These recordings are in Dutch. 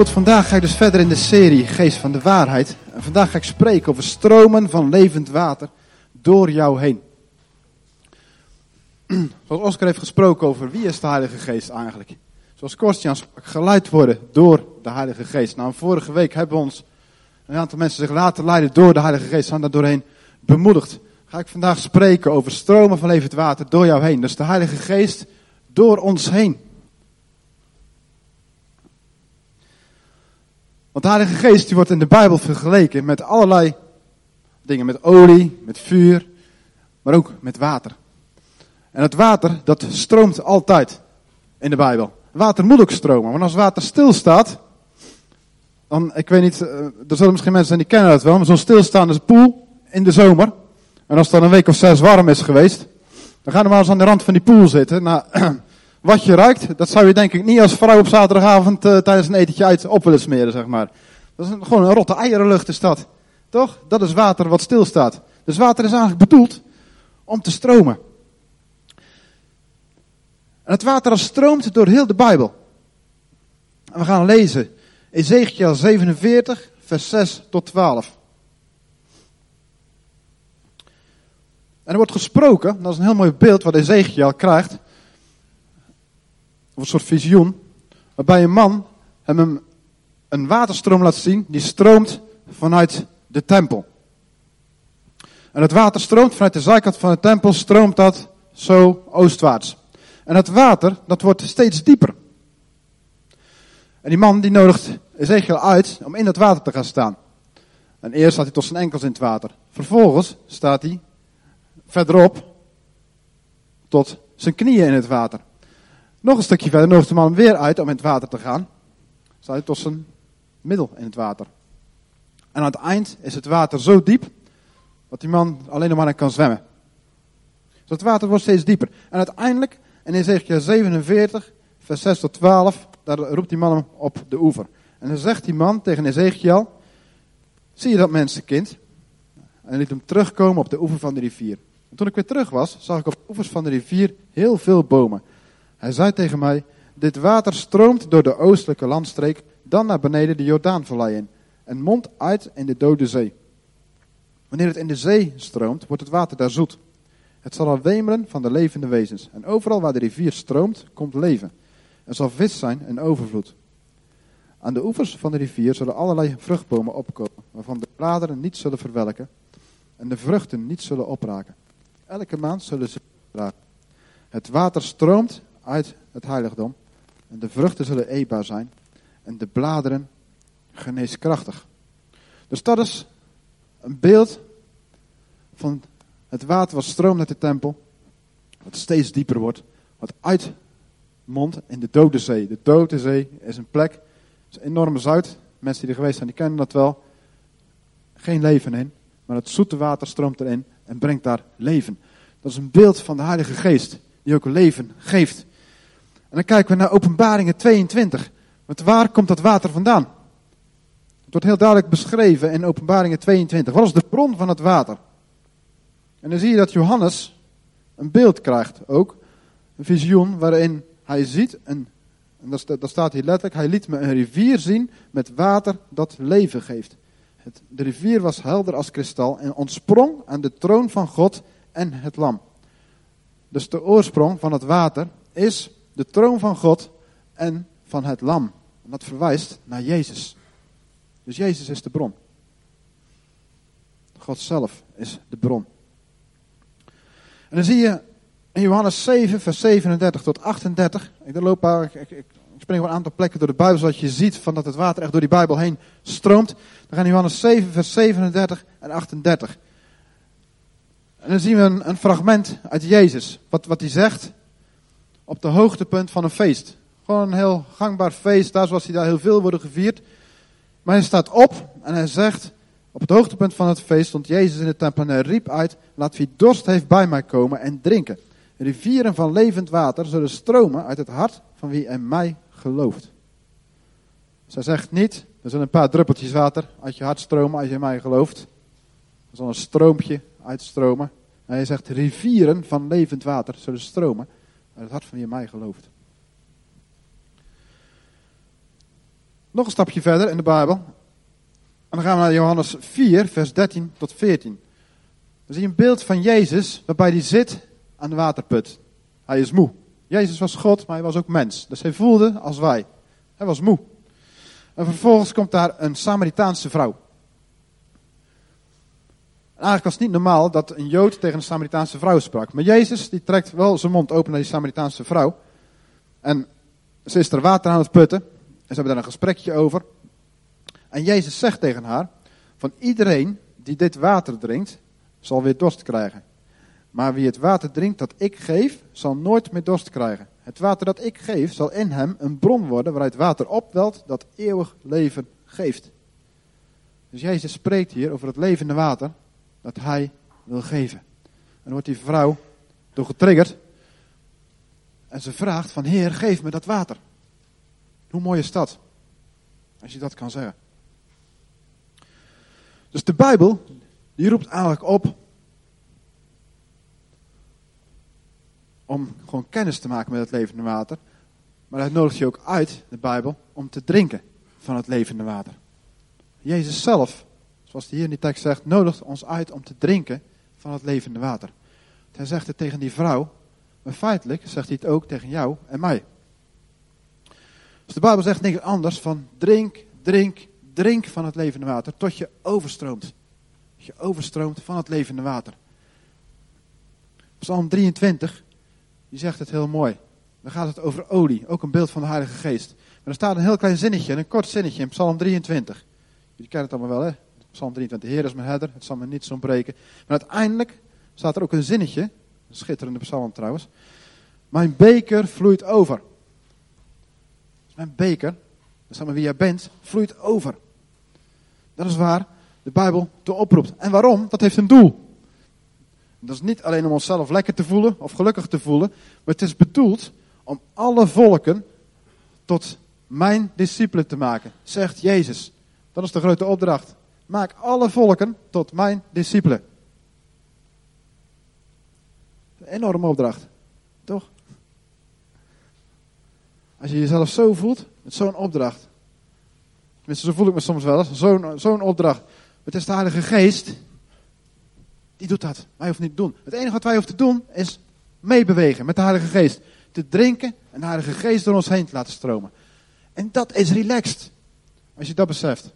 Goed, vandaag ga ik dus verder in de serie Geest van de Waarheid. En vandaag ga ik spreken over stromen van levend water door jou heen. Zoals Oscar heeft gesproken over wie is de Heilige Geest eigenlijk. Zoals sprak, geleid worden door de Heilige Geest. Nou, vorige week hebben ons, een aantal mensen zich laten leiden door de Heilige Geest, zijn daar doorheen bemoedigd. Ga ik vandaag spreken over stromen van levend water door jou heen. Dus de Heilige Geest door ons heen. Want de Heilige Geest die wordt in de Bijbel vergeleken met allerlei dingen. Met olie, met vuur, maar ook met water. En het water, dat stroomt altijd in de Bijbel. Water moet ook stromen, want als water stilstaat, dan, ik weet niet, eh, er zullen misschien mensen zijn die kennen dat wel, maar zo'n stilstaande poel in de zomer. En als het dan een week of zes warm is geweest, dan gaan we maar eens aan de rand van die poel zitten. Nou, wat je ruikt, dat zou je denk ik niet als vrouw op zaterdagavond uh, tijdens een etentje uit op willen smeren, zeg maar. Dat is gewoon een rotte eierenlucht is dat. Toch? Dat is water wat stilstaat. Dus water is eigenlijk bedoeld om te stromen. En het water stroomt door heel de Bijbel. En we gaan lezen Ezekiel 47, vers 6 tot 12. En er wordt gesproken, dat is een heel mooi beeld wat Ezekiel krijgt. Een soort visioen. Waarbij een man hem een waterstroom laat zien, die stroomt vanuit de tempel. En het water stroomt vanuit de zijkant van de tempel, stroomt dat zo oostwaarts. En het water, dat wordt steeds dieper. En die man die nodigt Ezekiel uit om in dat water te gaan staan. En eerst staat hij tot zijn enkels in het water. Vervolgens staat hij verderop tot zijn knieën in het water. Nog een stukje verder nodigt de man weer uit om in het water te gaan. Staat hij tot zijn middel in het water. En aan het eind is het water zo diep dat die man alleen nog maar kan zwemmen. Dus het water wordt steeds dieper. En uiteindelijk, in Ezekiel 47, vers 6 tot 12, daar roept die man hem op de oever. En dan zegt die man tegen Ezekiel, zie je dat mensenkind? En hij liet hem terugkomen op de oever van de rivier. En toen ik weer terug was, zag ik op de oevers van de rivier heel veel bomen. Hij zei tegen mij, dit water stroomt door de oostelijke landstreek, dan naar beneden de Jordaanvallei in, en mondt uit in de dode zee. Wanneer het in de zee stroomt, wordt het water daar zoet. Het zal al wemelen van de levende wezens. En overal waar de rivier stroomt, komt leven. Er zal vis zijn en overvloed. Aan de oevers van de rivier zullen allerlei vruchtbomen opkomen, waarvan de bladeren niet zullen verwelken en de vruchten niet zullen opraken. Elke maand zullen ze. Het water stroomt uit het heiligdom en de vruchten zullen eetbaar zijn en de bladeren geneeskrachtig. Dus dat is een beeld van het water wat stroomt uit de tempel, wat steeds dieper wordt, wat uitmondt in de dode zee. De dode zee is een plek, is een enorme zout. Mensen die er geweest zijn, die kennen dat wel. Geen leven in, maar het zoete water stroomt erin en brengt daar leven. Dat is een beeld van de Heilige Geest, die ook leven geeft. En dan kijken we naar Openbaringen 22. Want waar komt dat water vandaan? Het wordt heel duidelijk beschreven in Openbaringen 22. Wat is de bron van het water? En dan zie je dat Johannes een beeld krijgt ook. Een visioen waarin hij ziet, en, en dat staat hier letterlijk, hij liet me een rivier zien met water dat leven geeft. Het, de rivier was helder als kristal en ontsprong aan de troon van God en het lam. Dus de oorsprong van het water is de troon van God en van het lam. En dat verwijst naar Jezus. Dus Jezus is de bron. God zelf is de bron. En dan zie je in Johannes 7, vers 37 tot 38. Ik, loop, ik, ik, ik spring op een aantal plekken door de Bijbel, zodat je ziet van dat het water echt door die Bijbel heen stroomt. Dan gaan Johannes 7, vers 37 en 38. En dan zien we een, een fragment uit Jezus. Wat, wat hij zegt op de hoogtepunt van een feest. Gewoon een heel gangbaar feest, daar zoals hij daar heel veel worden gevierd. Maar hij staat op en hij zegt, op het hoogtepunt van het feest stond Jezus in de tempel en hij riep uit, laat wie dorst heeft bij mij komen en drinken. Rivieren van levend water zullen stromen uit het hart van wie in mij gelooft. Zij zegt niet, er zullen een paar druppeltjes water uit je hart stromen als je in mij gelooft. Er zal een stroompje uitstromen. En hij zegt, rivieren van levend water zullen stromen uit het hart van mij gelooft. Nog een stapje verder in de Bijbel. En dan gaan we naar Johannes 4, vers 13 tot 14. Dan zie je een beeld van Jezus waarbij hij zit aan de waterput. Hij is moe. Jezus was God, maar hij was ook mens. Dus hij voelde als wij. Hij was moe. En vervolgens komt daar een Samaritaanse vrouw. En eigenlijk was het niet normaal dat een Jood tegen een Samaritaanse vrouw sprak. Maar Jezus die trekt wel zijn mond open naar die Samaritaanse vrouw. En ze is er water aan het putten. En ze hebben daar een gesprekje over. En Jezus zegt tegen haar: Van iedereen die dit water drinkt, zal weer dorst krijgen. Maar wie het water drinkt dat ik geef, zal nooit meer dorst krijgen. Het water dat ik geef, zal in hem een bron worden waaruit water opwelt dat eeuwig leven geeft. Dus Jezus spreekt hier over het levende water dat hij wil geven. En wordt die vrouw door getriggerd. En ze vraagt van Heer, geef me dat water. Hoe mooi is dat? Als je dat kan zeggen. Dus de Bijbel, die roept eigenlijk op om gewoon kennis te maken met het levende water. Maar hij nodigt je ook uit, de Bijbel, om te drinken van het levende water. Jezus zelf, zoals hij hier in die tekst zegt, nodigt ons uit om te drinken van het levende water. Hij zegt het tegen die vrouw, maar feitelijk zegt hij het ook tegen jou en mij. Dus de Bijbel zegt niks anders van drink, drink, drink van het levende water tot je overstroomt. Je overstroomt van het levende water. Psalm 23, die zegt het heel mooi. Dan gaat het over olie, ook een beeld van de Heilige Geest. Maar er staat een heel klein zinnetje, een kort zinnetje in Psalm 23. Jullie kennen het allemaal wel, hè? Psalm 23, Heer is mijn herder, het zal me niets ontbreken. Maar uiteindelijk staat er ook een zinnetje, een schitterende psalm trouwens. Mijn beker vloeit over. Mijn beker, dat is wie jij bent, vloeit over. Dat is waar de Bijbel toe oproept. En waarom? Dat heeft een doel. Dat is niet alleen om onszelf lekker te voelen of gelukkig te voelen, maar het is bedoeld om alle volken tot mijn discipelen te maken, zegt Jezus. Dat is de grote opdracht. Maak alle volken tot mijn discipelen. Een enorme opdracht, toch? Als je jezelf zo voelt, met zo'n opdracht. Tenminste, zo voel ik me soms wel eens. Zo'n zo'n opdracht. Het is de Heilige Geest die doet dat. Wij hoeven niet te doen. Het enige wat wij hoeven te doen is meebewegen met de Heilige Geest. Te drinken en de Heilige Geest door ons heen te laten stromen. En dat is relaxed. Als je dat beseft.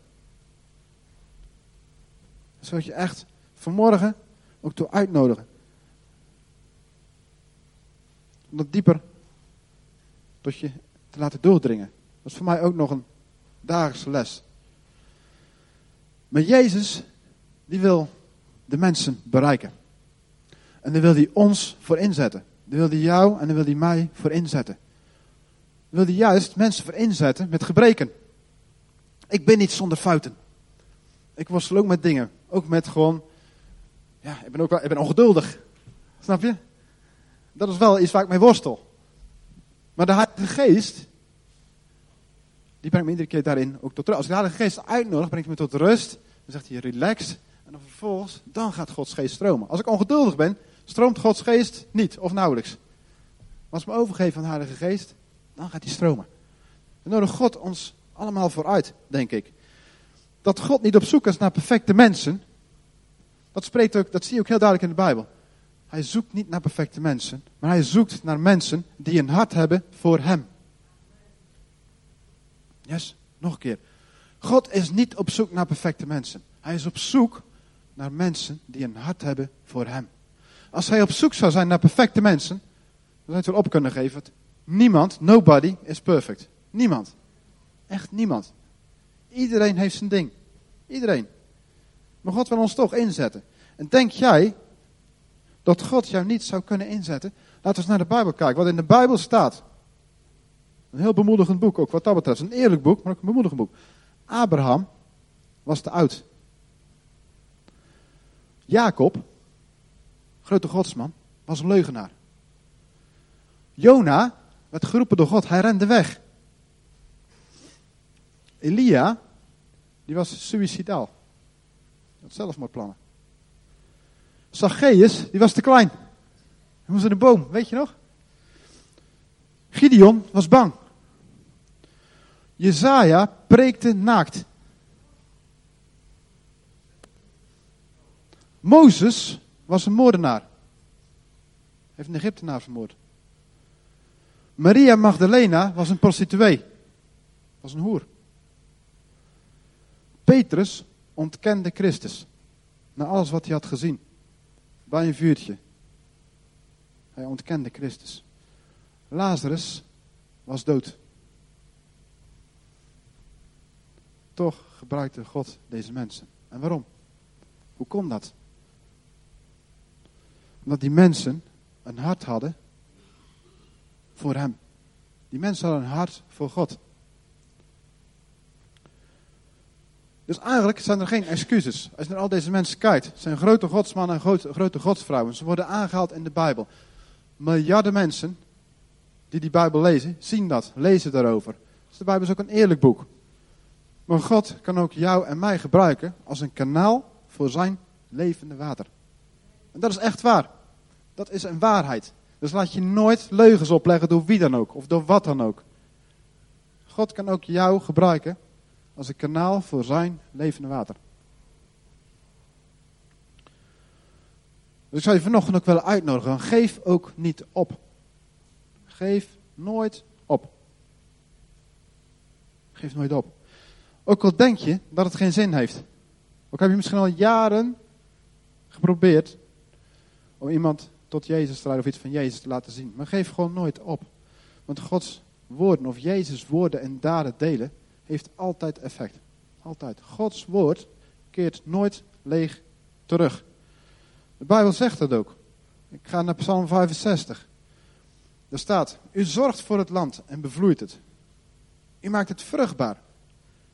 Zodat je echt vanmorgen ook toe uitnodigen. Om dat dieper tot je te laten doordringen. Dat is voor mij ook nog een dagelijkse les. Maar Jezus, die wil de mensen bereiken. En daar wil hij ons voor inzetten. Daar wil hij jou en daar wil hij mij voor inzetten. Daar wil hij juist mensen voor inzetten met gebreken. Ik ben niet zonder fouten. Ik worstel ook met dingen. Ook met gewoon, ja, ik ben ook wel, ik ben ongeduldig. Snap je? Dat is wel iets waar ik mee worstel. Maar de Heilige Geest, die brengt me iedere keer daarin ook tot rust. Als ik de Heilige Geest uitnodig, brengt hij me tot rust. Dan zegt hij, relax, en dan vervolgens, dan gaat Gods geest stromen. Als ik ongeduldig ben, stroomt Gods geest niet of nauwelijks. Maar als ik me overgeef aan de Heilige Geest, dan gaat hij stromen. En nodig God ons allemaal vooruit, denk ik. Dat God niet op zoek is naar perfecte mensen, dat, spreekt ook, dat zie je ook heel duidelijk in de Bijbel. Hij zoekt niet naar perfecte mensen, maar hij zoekt naar mensen die een hart hebben voor hem. Yes, nog een keer. God is niet op zoek naar perfecte mensen. Hij is op zoek naar mensen die een hart hebben voor hem. Als hij op zoek zou zijn naar perfecte mensen, dan zou je het wel op kunnen geven. Niemand, nobody is perfect. Niemand. Echt niemand. Iedereen heeft zijn ding. Iedereen. Maar God wil ons toch inzetten. En denk jij dat God jou niet zou kunnen inzetten? Laten we eens naar de Bijbel kijken. Wat in de Bijbel staat. Een heel bemoedigend boek ook wat dat betreft. Een eerlijk boek, maar ook een bemoedigend boek. Abraham was te oud Jacob, grote godsman, was een leugenaar. Jona werd geroepen door God, hij rende weg. Elia, die was suicidaal. Hij had zelfmoordplannen. Zacchaeus, die was te klein. Hij moest in de boom, weet je nog? Gideon was bang. Jezaja preekte naakt. Mozes was een moordenaar. Heeft een Egyptenaar vermoord. Maria Magdalena was een prostituee. Was een hoer. Petrus ontkende Christus. Na alles wat hij had gezien. Bij een vuurtje. Hij ontkende Christus. Lazarus was dood. Toch gebruikte God deze mensen. En waarom? Hoe kon dat? Omdat die mensen een hart hadden voor Hem. Die mensen hadden een hart voor God. Dus eigenlijk zijn er geen excuses. Als je naar al deze mensen kijkt, zijn grote godsmannen en grote, grote godsvrouwen. Ze worden aangehaald in de Bijbel. Miljarden mensen die die Bijbel lezen, zien dat, lezen daarover. Dus de Bijbel is ook een eerlijk boek. Maar God kan ook jou en mij gebruiken als een kanaal voor zijn levende water. En dat is echt waar. Dat is een waarheid. Dus laat je nooit leugens opleggen door wie dan ook, of door wat dan ook. God kan ook jou gebruiken als een kanaal voor zijn levende water. Dus ik zou je vanochtend ook willen uitnodigen. Geef ook niet op. Geef nooit op. Geef nooit op. Ook al denk je dat het geen zin heeft. Ook heb je misschien al jaren geprobeerd om iemand tot Jezus te leiden of iets van Jezus te laten zien. Maar geef gewoon nooit op. Want Gods woorden of Jezus woorden en daden delen heeft altijd effect. Altijd. Gods woord keert nooit leeg terug. De Bijbel zegt dat ook. Ik ga naar Psalm 65. Er staat: U zorgt voor het land en bevloeit het. U maakt het vruchtbaar.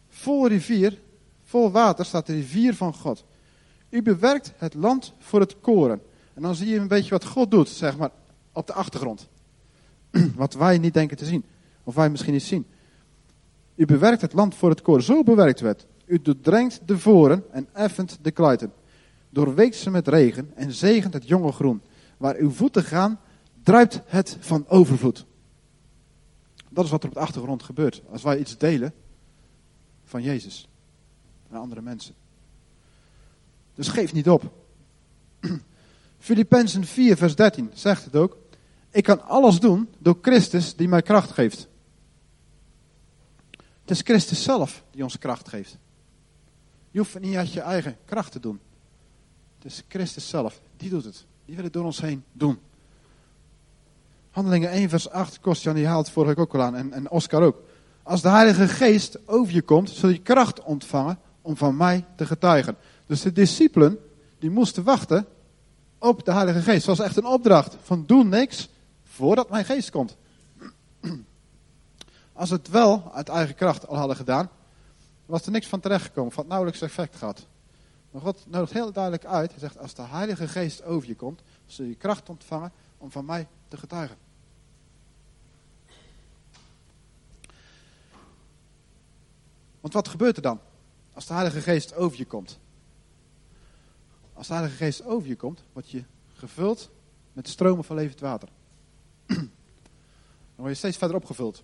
Vol rivier, vol water staat de rivier van God. U bewerkt het land voor het koren. En dan zie je een beetje wat God doet, zeg maar, op de achtergrond. Wat wij niet denken te zien. Of wij misschien niet zien. U bewerkt het land voor het koren. Zo bewerkt het. U doordrenkt de voren en effent de kluiten. Doorweekt ze met regen en zegent het jonge groen. Waar uw voeten gaan, druipt het van overvloed. Dat is wat er op de achtergrond gebeurt. Als wij iets delen van Jezus aan andere mensen. Dus geef niet op. Filippenzen 4, vers 13 zegt het ook. Ik kan alles doen door Christus die mij kracht geeft. Het is Christus zelf die ons kracht geeft. Je hoeft niet uit je eigen kracht te doen. Het is Christus zelf, die doet het. Die wil het door ons heen doen. Handelingen 1 vers 8, Kostjan die haalt vorige week ook al aan en, en Oscar ook. Als de Heilige Geest over je komt, zul je kracht ontvangen om van mij te getuigen. Dus de discipelen, die moesten wachten op de Heilige Geest. Het was echt een opdracht van doe niks voordat mijn geest komt. Als het wel uit eigen kracht al hadden gedaan, was er niks van terechtgekomen, van nauwelijks effect gehad. Maar God nodigt heel duidelijk uit. Hij zegt, als de Heilige Geest over je komt, zul je kracht ontvangen om van mij te getuigen. Want wat gebeurt er dan als de Heilige Geest over je komt? Als de Heilige Geest over je komt, word je gevuld met stromen van levend water. Dan word je steeds verder opgevuld.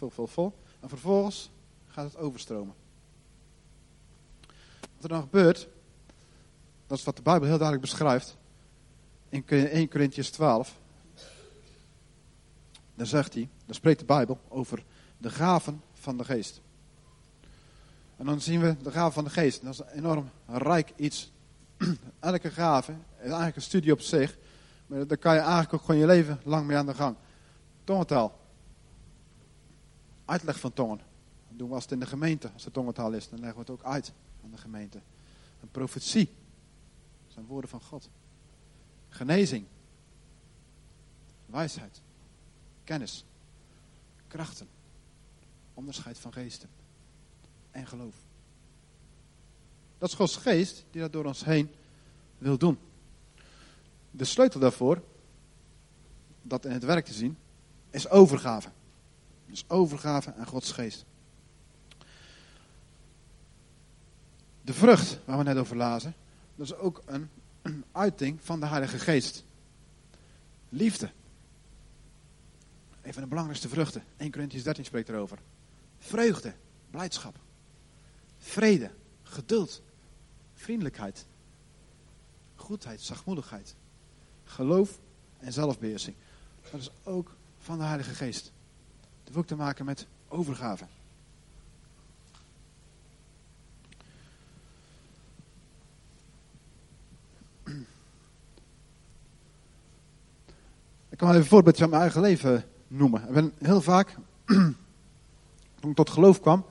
Vul, vul, vol. En vervolgens gaat het overstromen. Wat er dan gebeurt, dat is wat de Bijbel heel duidelijk beschrijft. In 1 Corinthians 12. Daar zegt hij, daar spreekt de Bijbel over de gaven van de geest. En dan zien we de gave van de geest. Dat is een enorm rijk iets. Elke gave is eigenlijk een studie op zich. Maar daar kan je eigenlijk ook gewoon je leven lang mee aan de gang. Tongentaal. Uitleg van tongen. Dat doen we als het in de gemeente, als het tongentaal is. Dan leggen we het ook uit aan de gemeente. Een profetie. Dat zijn woorden van God. Genezing. Wijsheid. Kennis. Krachten. Onderscheid van geesten en geloof. Dat is Gods geest die dat door ons heen wil doen. De sleutel daarvoor, dat in het werk te zien, is overgave. Dus overgave aan Gods geest. De vrucht waar we net over lazen, dat is ook een, uiting van de Heilige Geest. Liefde. een van de belangrijkste vruchten. 1 Corinthians 13 spreekt erover. Vreugde, blijdschap, vrede, geduld, vriendelijkheid, goedheid, zachtmoedigheid, geloof en zelfbeheersing. Dat is ook van de Heilige Geest. Heeft ook te maken met overgave. Ik kan wel even een voorbeeldje mijn eigen leven noemen. Ik ben heel vaak, toen ik tot geloof kwam,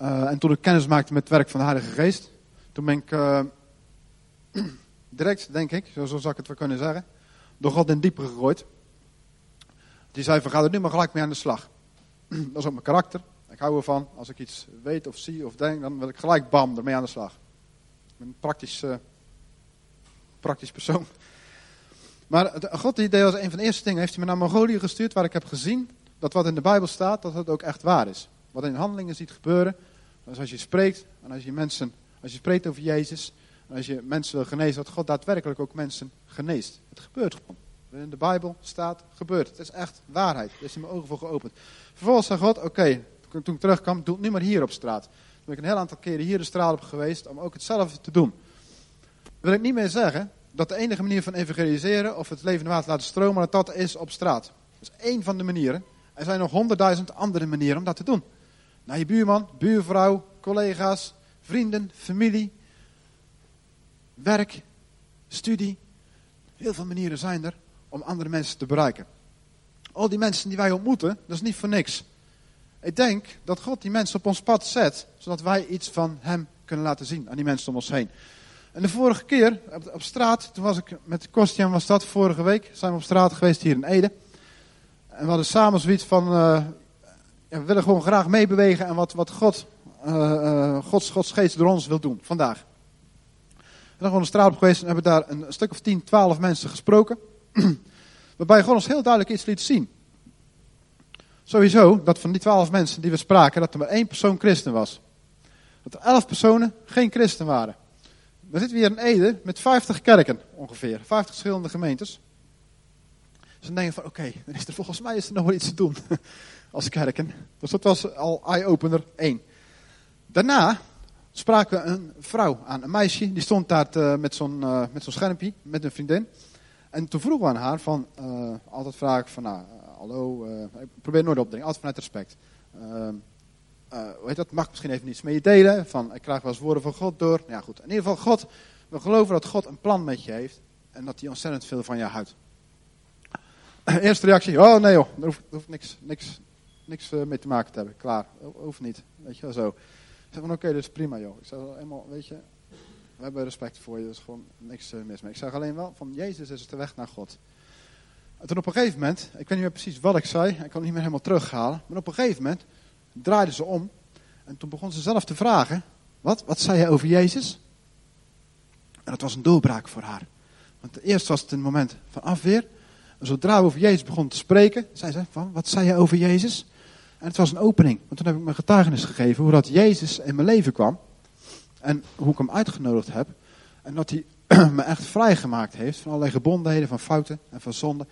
uh, en toen ik kennis maakte met het werk van de Heilige Geest, toen ben ik uh, direct, denk ik, zo zou ik het wel kunnen zeggen, door God in diepe gegooid. Die zei van ga er nu maar gelijk mee aan de slag. Dat is ook mijn karakter. Ik hou ervan, als ik iets weet of zie of denk, dan wil ik gelijk bam ermee aan de slag. Ik ben een praktisch, uh, praktisch persoon. Maar God die deed als een van de eerste dingen, heeft hij me naar Mongolië gestuurd, waar ik heb gezien dat wat in de Bijbel staat, dat het ook echt waar is. Wat in handelingen ziet gebeuren, dus als je spreekt, en als je mensen, als je spreekt over Jezus, en als je mensen wil genezen, dat God daadwerkelijk ook mensen geneest. Het gebeurt gewoon. In de Bijbel staat, gebeurt. Het is echt waarheid. Er is in mijn ogen voor geopend. Vervolgens zei God, oké, toen ik terugkwam, doe het nu maar hier op straat. Toen ben ik een heel aantal keren hier de straat op geweest om ook hetzelfde te doen. Wil ik niet meer zeggen dat de enige manier van evangeliseren of het levende water laten stromen, dat dat is op straat. Dat is één van de manieren. Er zijn nog honderdduizend andere manieren om dat te doen. Naar je buurman, buurvrouw, collega's, vrienden, familie, werk, studie. Heel veel manieren zijn er om andere mensen te bereiken. Al die mensen die wij ontmoeten, dat is niet voor niks. Ik denk dat God die mensen op ons pad zet, zodat wij iets van Hem kunnen laten zien aan die mensen om ons heen. En de vorige keer op, straat, toen was ik met Kostjan was dat vorige week, zijn we op straat geweest hier in Ede. En we hadden samen zoiets van, ja, we willen gewoon graag meebewegen en wat, wat God, uh, uh, Gods, Gods geest door ons wil doen vandaag. En dan gewoon de straat op geweest en hebben daar een stuk of 10, 12 mensen gesproken. waarbij God ons heel duidelijk iets liet zien. Sowieso, dat van die 12 mensen die we spraken, dat er maar één persoon christen was. Dat er 11 personen geen christen waren. We zitten hier in Ede met 50 kerken ongeveer, 50 verschillende gemeentes. Dus dan denk je van oké, dan is er volgens mij is er nog wel iets te doen als kerken. Dus dat was al eye-opener 1. Daarna spraken we een vrouw aan, een meisje, die stond daar te, met zo'n uh, met zo'n schermpje, met een vriendin. En toen vroegen we aan haar van, uh, altijd vraag ik van, nou, uh, hallo, ik probeer nooit op altijd vanuit respect. Ehm, hoe heet dat, mag misschien even iets mee delen. Van, ik krijg wel eens woorden van God door. Ja goed, in ieder geval God, we geloven dat God een plan met je heeft. En dat hij ontzettend veel van je houdt. Eerste reactie, oh nee joh, er hoeft, hoeft niks, niks, niks mee te maken te hebben. Klaar, hoeft niet. Weet je wel zo. Ik zeg van oké, dat is prima joh. Ik zeg eenmaal, weet je, we hebben respect voor je, is gewoon niks uh, mis mee. Ik zeg alleen wel, van Jezus is de weg naar God. En toen op een gegeven moment, ik weet niet meer precies wat ik zei, ik kan het niet meer helemaal terughalen. Maar op een gegeven moment draaide ze om. En toen begon ze zelf te vragen, wat, wat zei je over Jezus? En dat was een doorbraak voor haar. Want eerst was het een moment van afweer. En zodra we over Jezus begon te spreken, zei ze van, wat zei je over Jezus? En het was een opening. Want toen heb ik mijn getuigenis gegeven hoe dat Jezus in mijn leven kwam. En hoe ik hem uitgenodigd heb. En dat hij me echt vrijgemaakt heeft van allerlei gebondenheden, van fouten en van zonden.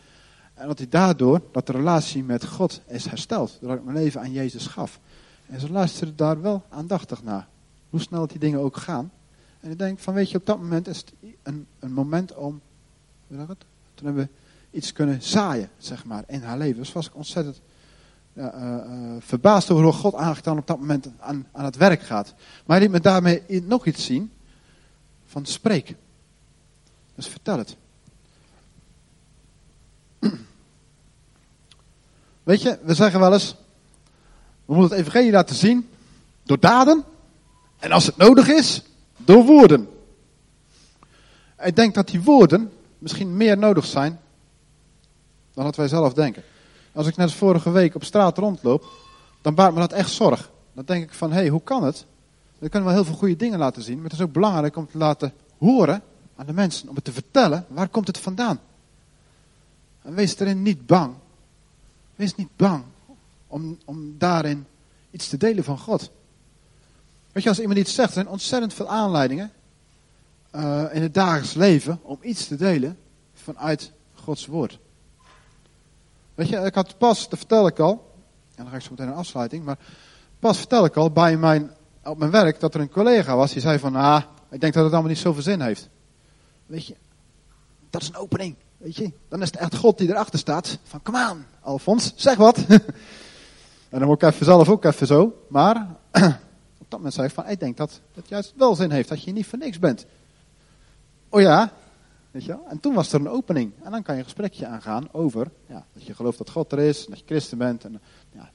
En dat hij daardoor, dat de relatie met God is hersteld. Doordat ik mijn leven aan Jezus gaf. En ze luisteren daar wel aandachtig naar. Hoe snel die dingen ook gaan. En ik denk van weet je, op dat moment is het een, een moment om, hoe het? Toen hebben we iets kunnen zaaien, zeg maar, in haar leven. Dus was ik ontzettend uh, uh, verbaasd over hoe God aangedaan op dat moment aan, aan het werk gaat. Maar hij liet me daarmee nog iets zien van spreek. Dus vertel het. Weet je, we zeggen wel eens, we moeten het evangelie laten zien door daden. En als het nodig is, door woorden. Ik denk dat die woorden misschien meer nodig zijn dan dat wij zelf denken. Als ik net vorige week op straat rondloop, dan baart me dat echt zorg. Dan denk ik van, hé, hey, hoe kan het? We kunnen wel heel veel goede dingen laten zien, maar het is ook belangrijk om te laten horen aan de mensen, om het te vertellen, waar komt het vandaan? En wees erin niet bang Wees niet bang om, om daarin iets te delen van God. Weet je, als iemand iets zegt, er zijn ontzettend veel aanleidingen uh, in het dagelijks leven om iets te delen vanuit Gods woord. Weet je, ik had pas, dat vertel ik al, en dan ga ik zo meteen een afsluiting, maar pas vertel ik al bij mijn, op mijn werk dat er een collega was die zei van, ah, ik denk dat het allemaal niet zoveel zin heeft. Weet je, dat is een opening. Weet je, dan is het echt God die erachter staat. Van, kom aan, Alfons, zeg wat. en dan word ik even zelf ook even zo. Maar op dat moment zei ik van, ik denk dat het juist wel zin heeft, dat je niet voor niks bent. Oh ja, weet je En toen was er een opening. En dan kan je een gesprekje aangaan over, ja, dat je gelooft dat God er is, dat je christen bent. En, ja,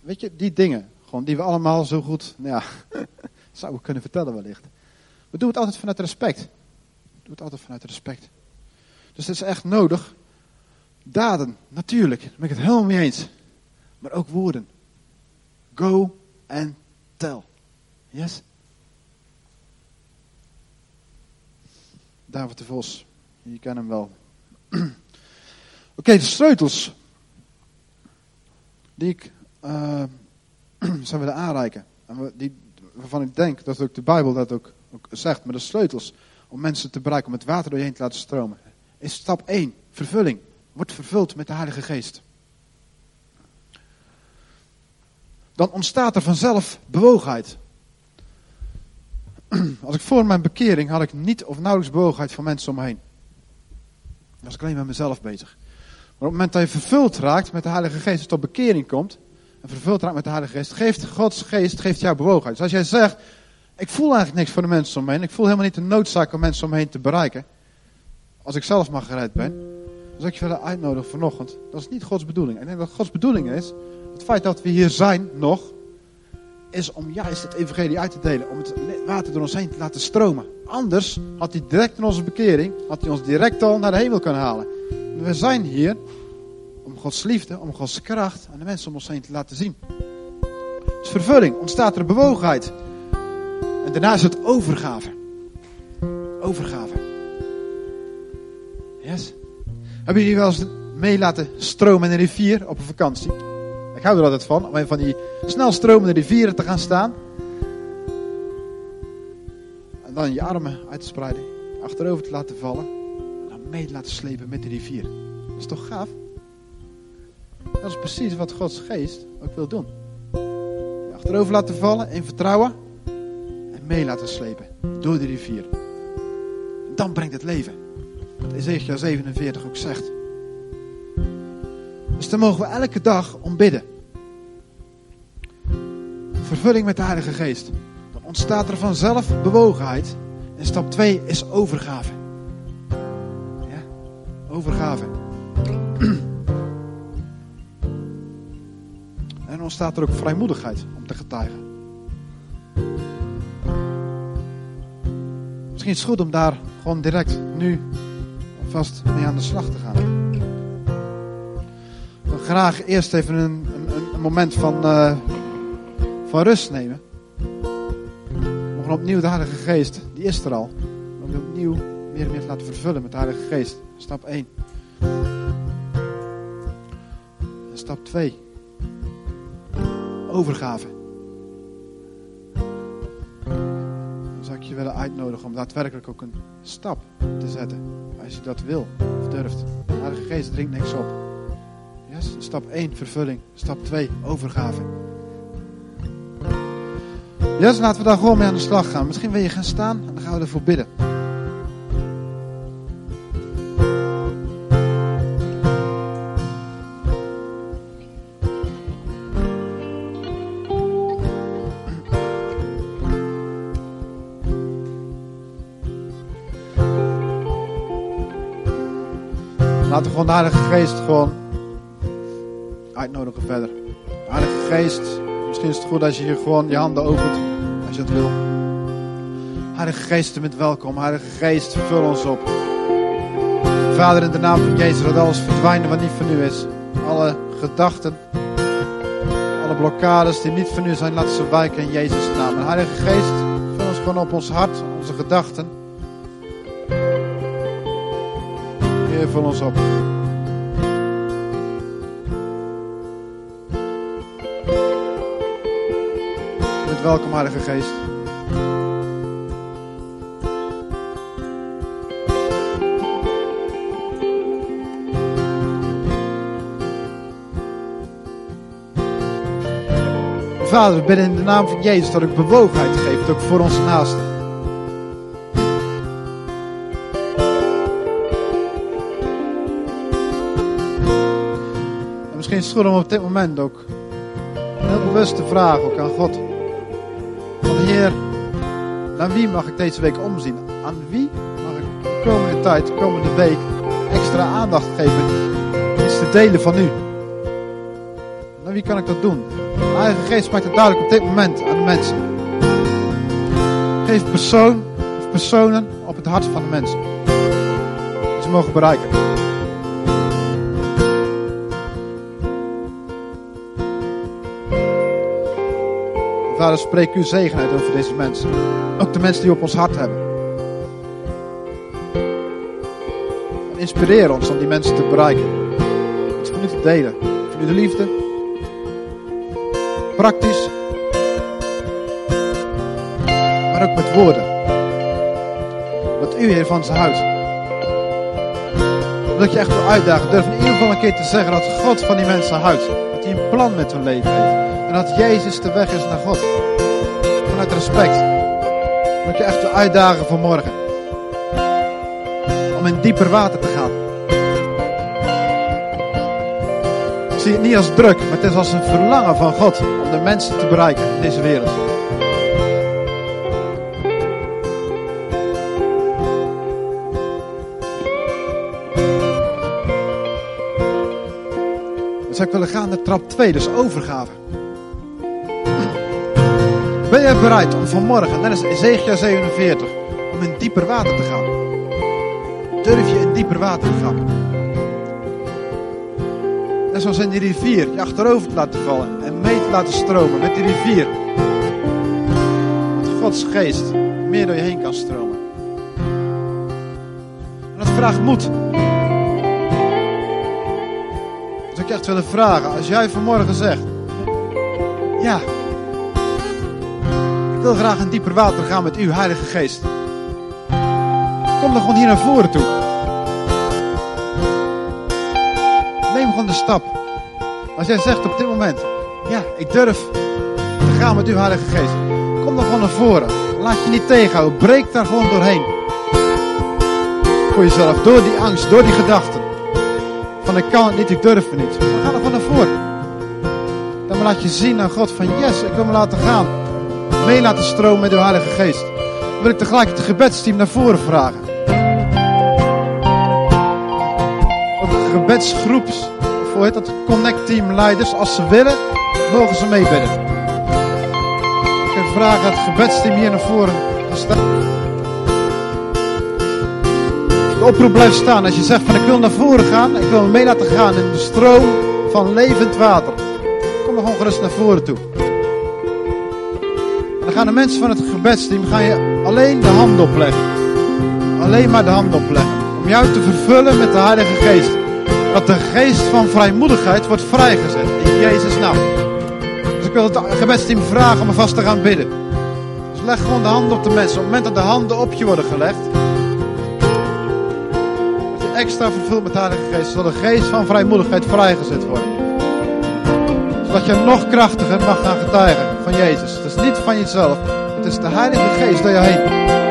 weet je, die dingen, gewoon die we allemaal zo goed, nou ja, zouden kunnen vertellen wellicht. We doen het altijd vanuit respect. We doen het altijd vanuit respect. Dus het is echt nodig. Daden, natuurlijk, daar ben ik het helemaal mee eens. Maar ook woorden. Go and tell. Yes? David de Vos, je kent hem wel. Oké, de sleutels. Die ik uh, zou willen aanreiken. En die, waarvan ik denk dat ook de Bijbel dat ook, ook zegt. Maar de sleutels om mensen te bereiken, om het water door je heen te laten stromen is stap 1, vervulling. Word vervuld met de Heilige Geest. Dan ontstaat er vanzelf bewogenheid. Als ik voor mijn bekering had ik niet of nauwelijks bewogenheid van mensen om me heen. Dan was ik alleen met mezelf bezig. Maar op het moment dat je vervuld raakt met de Heilige Geest, tot bekering komt, en vervuld raakt met de Heilige Geest, geeft Gods Geest geeft jou bewogenheid. Dus als jij zegt, ik voel eigenlijk niks voor de mensen om me heen, ik voel helemaal niet de noodzaak om mensen om me heen te bereiken, als ik zelf maar gered ben, dan zou ik je willen uitnodigen vanochtend. Dat is niet Gods bedoeling. Ik denk dat Gods bedoeling is, het feit dat we hier zijn nog, is om juist het evangelie uit te delen. Om het water door ons heen te laten stromen. Anders had hij direct in onze bekering, had hij ons direct al naar de hemel kunnen halen. We zijn hier om Gods liefde, om Gods kracht aan de mensen om ons heen te laten zien. Dus vervulling, ontstaat er bewogenheid. En daarna is het overgave. Overgave. Yes. Hebben jullie wel eens mee laten stromen in een rivier op een vakantie? Ik hou er altijd van, om een van die snel stromende rivieren te gaan staan. En dan je armen uit te spreiden, achterover te laten vallen. En dan mee te laten slepen met de rivier. Dat is toch gaaf? Dat is precies wat Gods geest ook wil doen. Je achterover laten vallen in vertrouwen. En mee laten slepen door de rivier. Dan brengt het leven. Wat Ezekiel 47 ook zegt. Dus dan mogen we elke dag om. Vervulling met de Heilige Geest. Dan ontstaat er vanzelf bewogenheid. En stap 2 is overgave. Ja, overgave. En ontstaat er ook vrijmoedigheid om te getuigen. Misschien is het goed om daar gewoon direct nu vast mee aan de slag te gaan. Ik graag eerst even een, een, moment van, uh, van rust nemen. Gaan opnieuw de Heilige Geest, die is er al. Om opnieuw meer en meer te laten vervullen met de Heilige Geest. Stap 1. En stap 2. Overgave. Dan zou ik je willen uitnodigen om daadwerkelijk ook een stap te zetten als je dat wil of durft. De Heilige Geest dringt niks op. Yes? Stap 1, vervulling. Stap 2, overgave. Yes, laten we daar gewoon mee aan de slag gaan. Misschien wil je gaan staan en dan gaan we ervoor bidden. Laten we gewoon de Heilige Geest gewoon uitnodigen verder. Heilige Geest, misschien is het goed als je hier gewoon je handen opent, als je het wil. Heilige Geest, bent welkom. Heilige Geest, vul ons op. Vader, in de naam van Jezus, dat alles verdwijnen wat niet van u is. Alle gedachten, alle blokkades die niet van u zijn, laat ze wijken in Jezus' naam. Heilige Geest, vul ons gewoon op ons hart, onze gedachten. Heer, vul ons op. welkom, Heilige Geest. Vader, we bidden in de naam van Jezus dat ik bewogenheid geef ook voor onze naasten. En misschien schudden we op dit moment ook heel bewust vragen ook aan God naar wie mag ik deze week omzien? Aan wie mag ik de komende tijd, de komende week extra aandacht geven? Iets te delen van u. Naar wie kan ik dat doen? De Heilige Geest maakt het duidelijk op dit moment aan de mensen. Geef persoon of personen op het hart van de mensen. Die ze mogen bereiken. Vader, spreek uw zegen uit over deze mensen. Ook de mensen die op ons hart hebben. En inspireer ons om die mensen te bereiken. Iets van u te delen. Van u de liefde. Praktisch. Maar ook met woorden. Dat u, Heer, van ze houdt. Dat je echt wil uitdagen. Durf in ieder geval een keer te zeggen dat God van die mensen houdt. Dat hij een plan met hun leven heeft. En dat Jezus de weg is naar God. Vanuit respect. Dat je echt uitdagen voor morgen. Om in dieper water te gaan. Ik zie het niet als druk, maar het is als een verlangen van God om de mensen te bereiken in deze wereld. Zou ik willen gaan naar trap 2, dus overgave. Ben je bereid om vanmorgen, net als Ezekiel 47, om in dieper water te gaan? Durf je in dieper water te gaan? Net zoals in die rivier, je achterover te laten vallen en mee te laten stromen met die rivier. Dat Gods geest meer door je heen kan stromen. En dat vraagt moed. Dus ik echt willen vragen, als jij vanmorgen zegt, ja, ik wil graag in dieper water gaan met u, Heilige Geest. Kom dan gewoon hier naar voren toe. Neem gewoon de stap. Als jij zegt op dit moment, ja, ik durf te gaan met u, Heilige Geest. Kom dan gewoon naar voren. Laat je niet tegenhouden. Breek daar gewoon doorheen. Voor jezelf. Door die angst, door die gedachten. Van ik kan het niet, ik durf het niet. Maar ga er gewoon naar voren. Dan laat je zien aan God van yes, ik wil me laten gaan. Mee laten stromen met uw Heilige Geest. Dan wil ik tegelijk het gebedsteam naar voren vragen. Ook gebedsgroeps, of hoe heet dat, connect team leiders, als ze willen, mogen ze meebidden. Ik ga vragen het gebedsteam hier naar voren te staan. De oproep blijft staan. Als je zegt van ik wil naar voren gaan, ik wil me mee laten gaan in de stroom van levend water. Kom dan gewoon naar voren toe. Gaan de mensen van het gebedsteam gaan je alleen de hand opleggen. Alleen maar de hand opleggen. Om jou te vervullen met de Heilige Geest. Dat de geest van vrijmoedigheid wordt vrijgezet. In Jezus' naam. Dus ik wil het gebedsteam vragen om vast te gaan bidden. Dus leg gewoon de handen op de mensen. Op het moment dat de handen op je worden gelegd. Dat je extra vervuld met de Heilige Geest. Zodat de geest van vrijmoedigheid vrijgezet wordt. Zodat je nog krachtiger mag gaan getuigen van Jezus. Het is niet van jezelf. Het is de Heilige Geest door je heen.